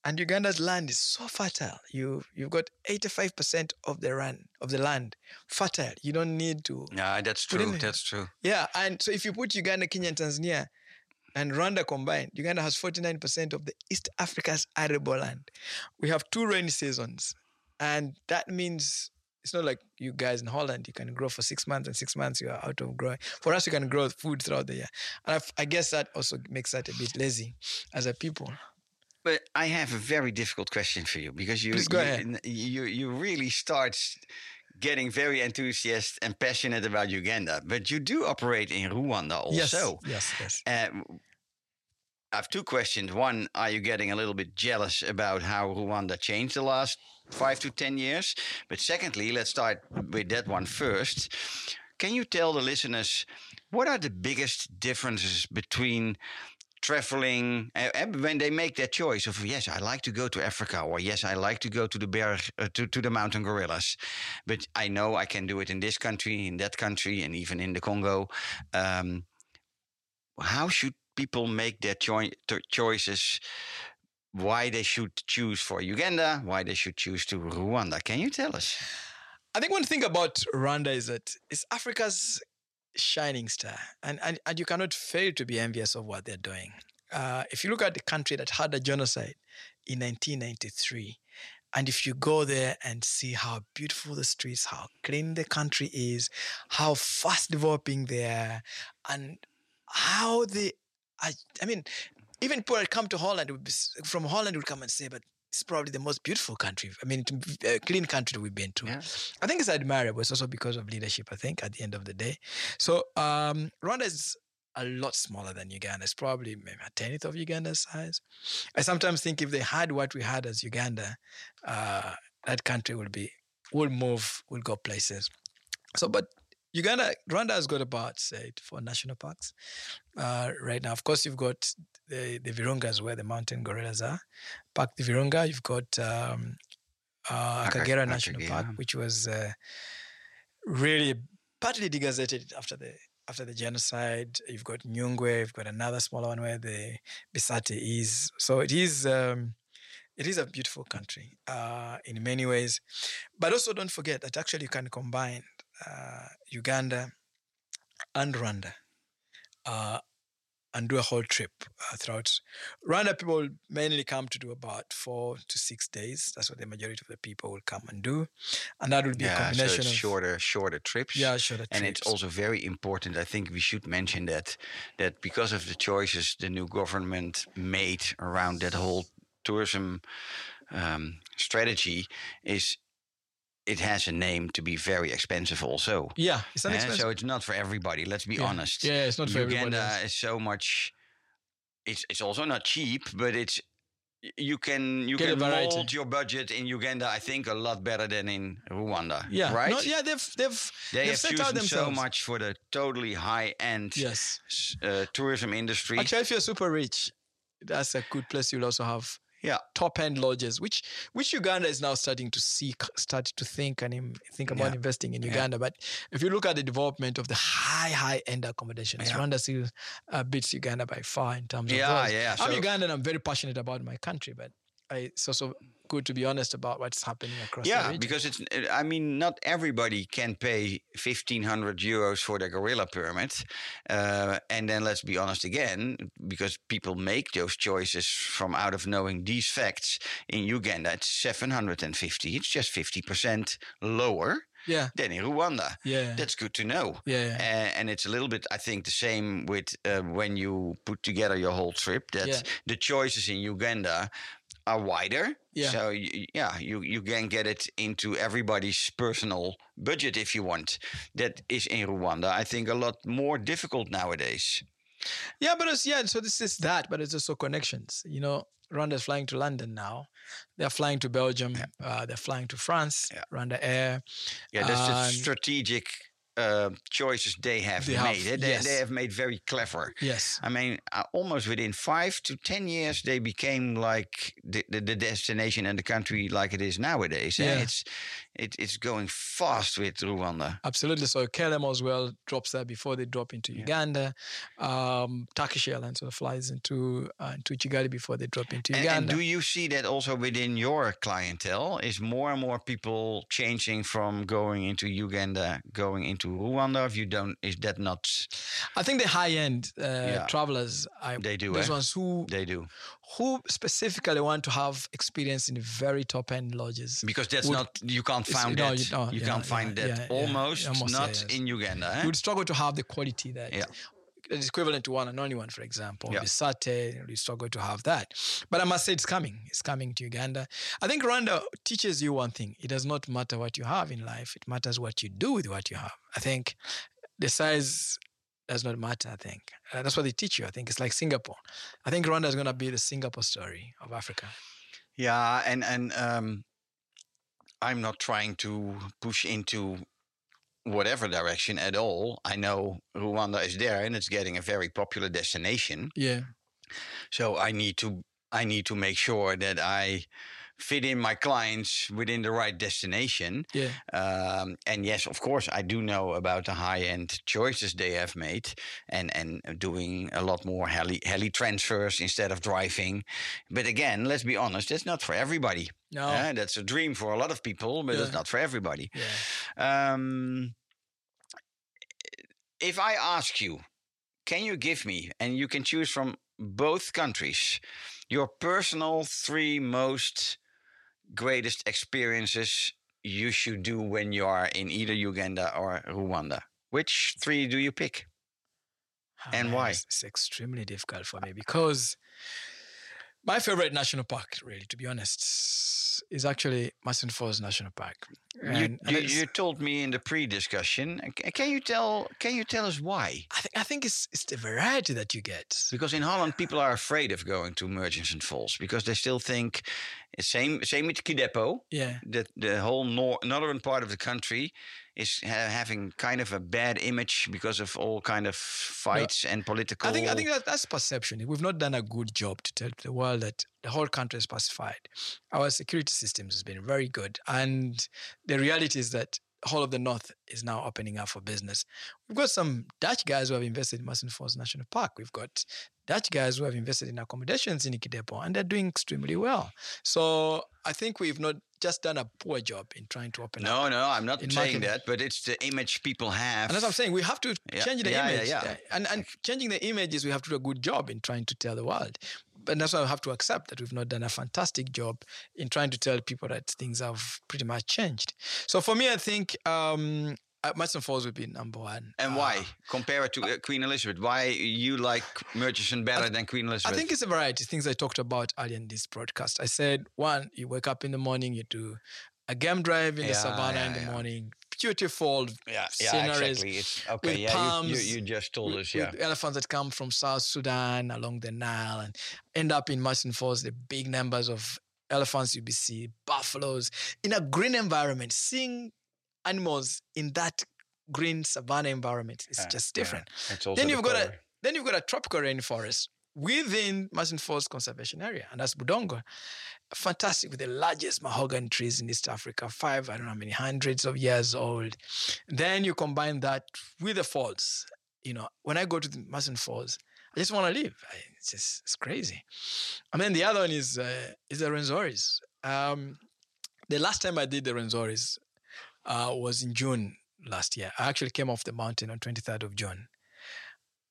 and Uganda's land is so fertile. You you've got 85% of the run of the land fertile. You don't need to Yeah, that's true. That's true. Yeah, and so if you put Uganda, Kenya, and Tanzania and Rwanda combined, Uganda has 49% of the East Africa's arable land. We have two rainy seasons. And that means it's not like you guys in Holland, you can grow for six months and six months you are out of growing. For us, you can grow food throughout the year. And I, I guess that also makes that a bit lazy as a people. But I have a very difficult question for you because you Please go you, ahead. you you really start getting very enthusiastic and passionate about Uganda, but you do operate in Rwanda also. Yes, yes, yes. Uh, I have two questions. One, are you getting a little bit jealous about how Rwanda changed the last five to 10 years? But secondly, let's start with that one first. Can you tell the listeners what are the biggest differences between traveling uh, uh, when they make that choice of yes i like to go to africa or yes i like to go to the bear uh, to, to the mountain gorillas. But i know i can do it in this country in that country and even in the congo. Um, how should people make their choi- choices? Why they should choose for uganda why they should choose to rwanda? Can you tell us? I think one thing about Rwanda is that it's Africa's shining star, and, and, and you cannot fail to be envious of what they're doing. Uh, if you look at the country that had a genocide in 1993, and if you go there and see how beautiful the streets, how clean the country is, how fast developing they are, and how they, I, I mean, even people that come to Holland from Holland would come and say, but it's probably the most beautiful country. I mean, uh, clean country we've been to. Yeah. I think it's admirable. It's also because of leadership, I think, at the end of the day. So um, Rwanda is a lot smaller than Uganda. It's probably maybe a tenth of Uganda's size. I sometimes think if they had what we had as Uganda, uh, that country would be, will move, will go places. So, but Uganda, Rwanda has got about, say, four national parks uh, right now. Of course, you've got the, the Virungas where the mountain gorillas are. Park the Virunga, you've got um, uh, Aka- Akagera National Park, which was uh, really partly degazetted after the after the genocide. You've got Nyungwe, you've got another smaller one where the Bisate is. So it is um, it is a beautiful country uh, in many ways. But also don't forget that actually you can combine uh, Uganda and Rwanda uh, and do a whole trip uh, throughout. Rwanda people mainly come to do about four to six days. That's what the majority of the people will come and do. And that would be a yeah so combination it's of shorter shorter trips yeah, shorter and it's also very important i think we should mention that that because of the choices the new government made around that whole tourism um, strategy is it has a name to be very expensive also yeah, it's an Eh, expensive. so it's not for everybody let's be Yeah. honest yeah, it's not for uganda everybody. else. is so much it's it's also not cheap but it's you can you Get can mold your budget in Uganda, I think, a lot better than in Rwanda. Yeah, right. No, yeah, they've they've They they've have set out chosen so much for the totally high end yes. uh, tourism industry. Actually, if you're super rich, that's a good place. You'll also have Yeah. top end lodges, which which Uganda is now starting to seek, start to think and think about Yeah. investing in Yeah. Uganda. But if you look at the development of the high high end accommodations, Yeah. Rwanda still uh, beats Uganda by far in terms of Yeah, those. yeah, I'm so- Ugandan. I'm very passionate about my country, but it's also good to be honest about what's happening across the yeah, because it's. I mean, not everybody can pay fifteen hundred euros for their gorilla permit, uh, and then let's be honest again, because people make those choices from out of knowing these facts. In Uganda, it's seven hundred and fifty. It's just fifty percent lower yeah, than in Rwanda. yeah, That's good to know. yeah, yeah. Uh, and it's a little bit, I think, the same with uh, when you put together your whole trip. That Yeah. the choices in Uganda are wider. Yeah. So yeah, you you can get it into everybody's personal budget if you want. That is in Rwanda, I think, a lot more difficult nowadays. Yeah, but it's yeah. So this is that, but it's also connections. You know, Rwanda's flying to London now. They're flying to Belgium. Uh, they're flying to France. Yeah. Rwanda Air. Yeah, that's Um, strategic uh, choices they have They made. have, eh? They, yes. they have made very clever. Yes. I mean, uh, almost within five to ten years, they became like the, the, the destination and the country like it is nowadays. eh? Yeah. It's it, it's going fast with Rwanda. Absolutely. So KLM as well drops there before they drop into Uganda. Um, Turkish Airlines sort of flies into uh, into Kigali before they drop into And, and Uganda. do you see that also within your clientele? Is more and more people changing from going into Uganda, going into Rwanda? If you don't, is that not? I think the high end uh, Yeah. travelers, I, They do, those eh? ones who They do who specifically want to have experience in very top end lodges. because that's Would- not you can't find no, you don't, you yeah, can't find yeah, that yeah, yeah, almost, almost, not yes. in Uganda. eh? You would struggle to have the quality that Yeah. Is equivalent to one and only one, for example. Yeah. Bisate, you struggle to have that. But I must say it's coming. It's coming to Uganda. I think Rwanda teaches you one thing. It does not matter what you have in life. It matters what you do with what you have. I think the size does not matter, I think. Uh, that's what they teach you. I think it's like Singapore. I think Rwanda is going to be the Singapore story of Africa. Yeah, and and um, I'm not trying to push into whatever direction at all. I know Rwanda is there, and it's getting a very popular destination. Yeah. So I need to I need to make sure that I fit in my clients within the right destination. Yeah. Um, and yes, of course, I do know about the high end choices they have made, and and doing a lot more heli heli transfers instead of driving. But again, let's be honest, that's not for everybody. No. Uh, that's a dream for a lot of people, but it's not for everybody. Yeah. Um, if I ask you, can you give me, and you can choose from both countries, your personal three most greatest experiences you should do when you are in either Uganda or Rwanda? Which three do you pick? Ah, And man, why? It's extremely difficult for me because my favorite national park, really, to be honest, is actually Murchison Falls National Park. You, And- and you, it's- you told me in the pre-discussion. Uh, can you tell? Can you tell us why? I think I think it's it's the variety that you get. Because in Holland, people are afraid of going to Murchison Falls because they still think same same with Kidepo. Yeah. that the whole nor- northern part of the country is ha- having kind of a bad image because of all kind of fights and political. I think I think that that's perception. We've not done a good job to tell the world that the whole country is pacified. Our security systems has been very good, and the reality is that whole of the north is now opening up for business. We've got some Dutch guys who have invested in Murchison Falls National Park. We've got Dutch guys who have invested in accommodations in Ikidepo, and they're doing extremely well. So I think we've not just done a poor job in trying to open up. no, no, I'm not saying marketing. that, but it's the image people have. And that's what I'm saying. We have to Yeah, change the yeah, image. yeah. And, and changing the images, we have to do a good job in trying to tell the world. But that's why we have to accept that we've not done a fantastic job in trying to tell people that things have pretty much changed. So for me, I think um, uh, Murchison Falls would be number one. and Uh, why? Compare it to uh, Queen Elizabeth. Why you like Murchison better than Queen Elizabeth? I think it's a variety of things I talked about earlier in this broadcast. I said, one, you wake up in the morning, you do a game drive in the Yeah, savannah yeah, in the yeah. morning, beautiful yeah, sceneries. exactly. It's, okay, with yeah, you, you, palms, you just told with, us, yeah. elephants that come from South Sudan along the Nile and end up in Murchison Falls, the big numbers of elephants you see, buffaloes in a green environment, seeing animals in that green savanna environment is Yeah, just yeah. different. It's also Then you've got a then you've got a tropical rainforest within Murchison Falls Conservation Area, and that's Budongo. Fantastic with the largest mahogany trees in East Africa, five, I don't know how many hundreds of years old. Then you combine that with the falls. You know, when I go to the Falls, I just want to live. I, it's just it's crazy. And then the other one is uh, is the Rwenzoris. Um, the last time I did the Rwenzoris uh, was in June last year. I actually came off the mountain on 23rd of June.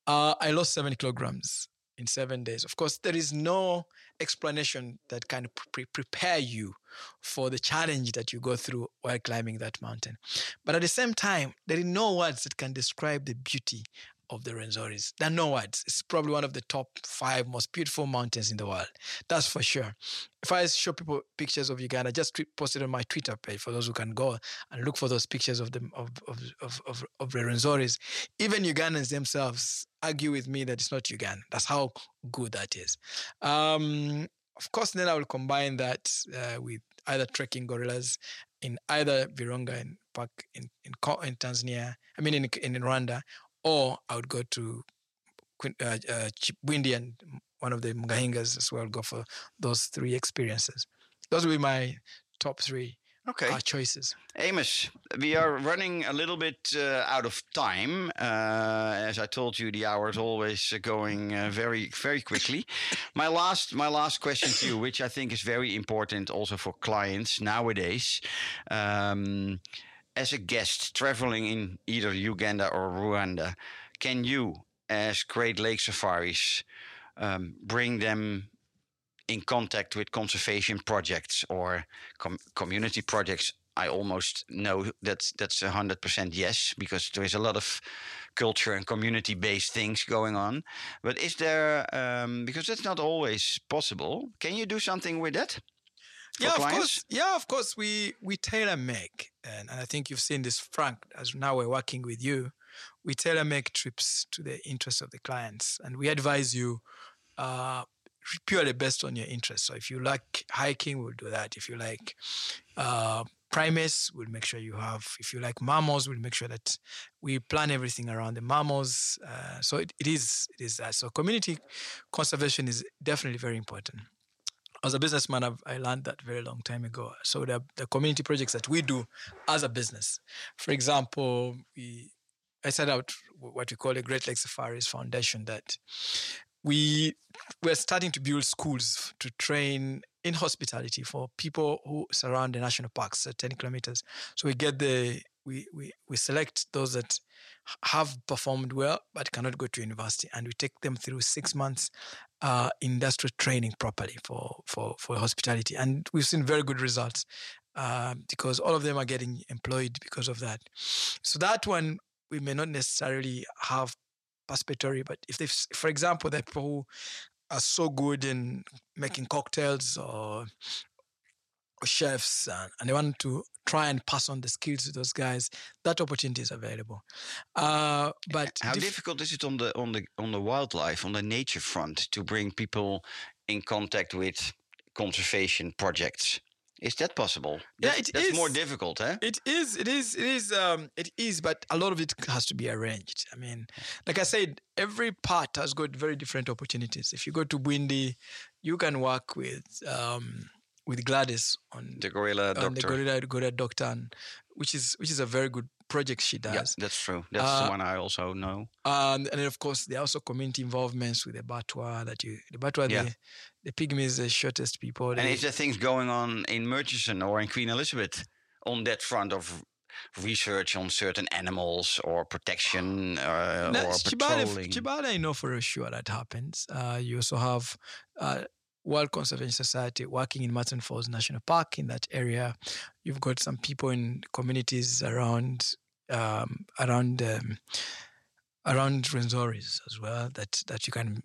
Uh, I lost seven kilograms in seven days. Of course, there is no explanation that can pre- prepare you for the challenge that you go through while climbing that mountain. But at the same time, there are no words that can describe the beauty of the Rwenzoris. There are no words. It's probably one of the top five most beautiful mountains in the world. That's for sure. If I show people pictures of Uganda, just post it on my Twitter page for those who can go and look for those pictures of them of of of of, of the Rwenzoris. Even Ugandans themselves argue with me that it's not Uganda. That's how good that is. Um, of course, then I will combine that uh, with either trekking gorillas in either Virunga in Park in in, in Tanzania. I mean in in Rwanda, or I would go to uh, uh, Chipwindi and one of the Mgahingas as well. Go for those three experiences. Those will be my top three Okay. our choices. Amos, we are running a little bit uh, out of time. Uh, as I told you, the hour is always uh, going uh, very, very quickly. my last, my last question to you, which I think is very important also for clients nowadays. Um, as a guest traveling in either Uganda or Rwanda, can you, as Great Lake Safaris, um, bring them in contact with conservation projects or com- community projects? I almost know that that's a 100% yes because there is a lot of culture and community based things going on. But is there um, because that's not always possible can you do something with that yeah, of course. Yeah, of course. We we tailor make, and, and I think you've seen this, Frank. As now we're working with you, we tailor make trips to the interests of the clients, and we advise you uh, purely based on your interests. So if you like hiking, we'll do that. If you like uh, primates, we'll make sure you have. If you like mammals, we'll make sure that we plan everything around the mammals. Uh, so it, it is it is that. So community conservation is definitely very important as a businessman, I've, I learned that very long time ago. So the, the community projects that we do as a business, for example, we I set out what we call a Great Lakes Safaris Foundation that we we're starting to build schools to train in hospitality for people who surround the national parks at 10 kilometers. So we get the we, we, we select those that have performed well but cannot go to university and we take them through six months uh, industrial training properly for, for, for hospitality. And we've seen very good results uh, because all of them are getting employed because of that. So that one, we may not necessarily have participatory, but if they, for example, the people who are so good in making cocktails or, or chefs and, and they want to try and pass on the skills to those guys, that opportunity is available. Uh, but how dif- difficult is it on the on the on the wildlife on the nature front to bring people in contact with conservation projects is that possible Yeah, That's- it that's more difficult eh It is, it is, it is, um, it is, but a lot of it has to be arranged. I mean, like I said, every part has got very different opportunities. If you go to Bwindi, you can work with um, with Gladys on the gorilla on the doctor Gorilla Gorilla Doctor, and, which is which is a very good project she does. yeah that's true that's Uh, the one i also know Um, and then of course there are also community involvements with the Batwa that you the Batwa Yeah. the the pygmies the shortest people. and is there things going on in murchison or in queen elizabeth on that front of research on certain animals or protection uh, No, or Kibale, patrolling Kibale, I know for sure that happens. Uh, you also have uh, World Conservation Society working in Murchison Falls National Park in that area. You've got some people in communities around um, around um, around Rwenzoris as well that that you can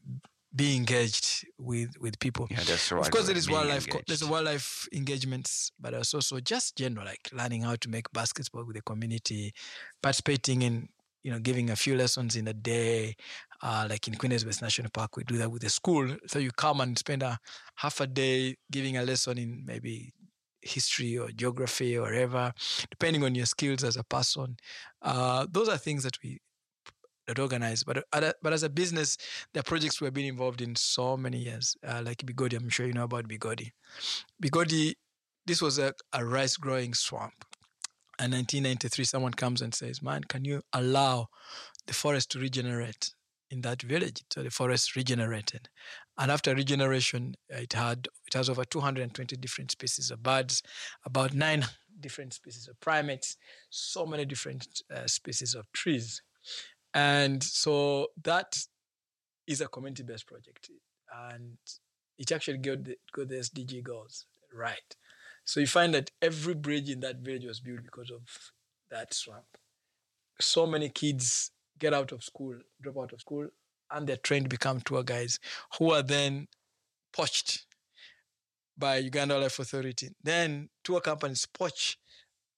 be engaged with with people. yeah that's right Of course, there is wildlife. co- There's wildlife engagements, but also just general, like learning how to make basketball with the community, participating in, you know, giving a few lessons in a day. Uh, like in Queen Elizabeth National Park, we do that with the school. So you come and spend a half a day giving a lesson in maybe history or geography or whatever, depending on your skills as a person. Uh, those are things that we that organize. But uh, but as a business, are projects we've been involved in so many years, uh, like Bigodi. I'm sure you know about Bigodi. Bigodi, this was a, a rice growing swamp. In 1993, someone comes and says, "Man, can you allow the forest to regenerate in that village?" So the forest regenerated, and after regeneration, it had it has over 220 different species of birds, about nine different species of primates, so many different uh, species of trees, and so that is a community-based project, and it actually got the, got the SDG goals right. So you find that every bridge in that village was built because of that swamp. So many kids get out of school, drop out of school, and they're trained to become tour guides who are then poached by Uganda Life Authority. Then tour companies poach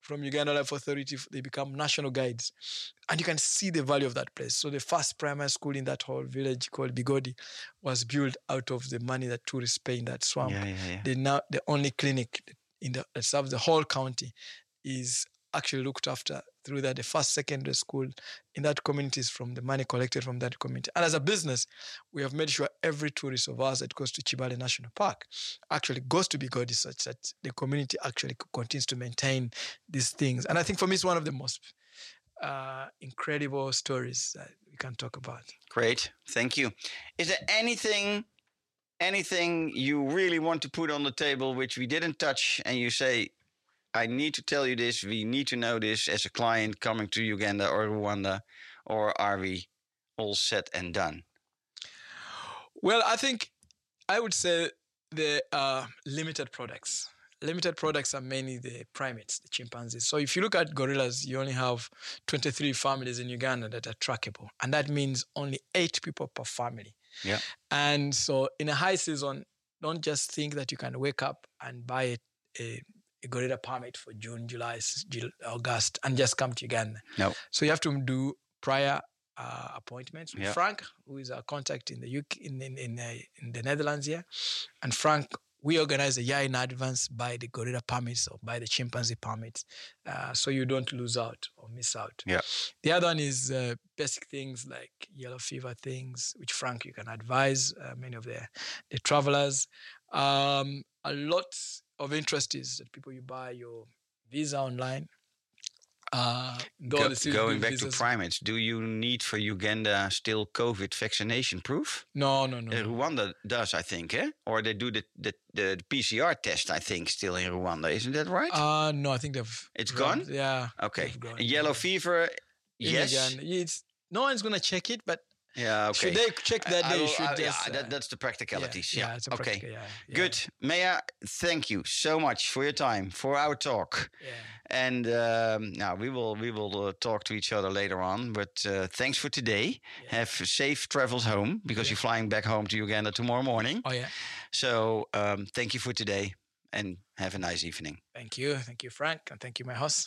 from Uganda Life Authority, they become national guides. And you can see the value of that place. So the first primary school in that whole village called Bigodi was built out of the money that tourists pay in that swamp yeah yeah yeah the now the only clinic in the that serves the whole county is actually looked after through that. The first secondary school in that community is from the money collected from that community. And as a business, we have made sure every tourist of ours that goes to Kibale National Park actually goes to Bigodi such that the community actually continues to maintain these things. And I think for me, it's one of the most uh, incredible stories that we can talk about. Great, thank you. Is there anything, anything you really want to put on the table which we didn't touch, and you say, "I need to tell you this. We need to know this as a client coming to Uganda or Rwanda," or are we all set and done? Well, I think I would say the uh, limited products. Limited products are mainly the primates, the chimpanzees. So if you look at gorillas, you only have 23 families in Uganda that are trackable. And that means only eight people per family. Yeah. And so in a high season, don't just think that you can wake up and buy a, a, a gorilla permit for June, July, August, and just come to Uganda. No. So you have to do prior uh, appointments with Yeah. Frank, who is our contact in the UK, in in in, uh, in the Netherlands here, and Frank. We organize a year in advance by the gorilla permits or by the chimpanzee permits, uh, so you don't lose out or miss out. Yeah. The other one is uh, basic things like yellow fever things, which Frank you can advise uh, many of the the travelers. Um, a lot of interest is that people you buy your visa online. Uh, Go- the going back to primates, do you need for Uganda still COVID vaccination proof? No, no, no. Uh, Rwanda does, I think, eh? Or they do the, the, the PCR test, I think, still in Rwanda. Isn't that right? Uh, no, I think they've. It's gone? Yeah. okay. gone. Yellow fever, In yes. It's, no one's gonna check it, but Yeah, okay. should they check that? They will- just. yeah, uh, that, that's the practicalities. yeah, Yeah. it's a okay. practical, yeah, yeah, Good. Maya, thank you so much for your time, for our talk. Yeah. And um, now we will we will uh, talk to each other later on. But uh, thanks for today. Have safe travels home because you're flying back home to Uganda tomorrow morning. Oh yeah. So um, thank you for today and have a nice evening. Thank you, thank you, Frank, and thank you, my host.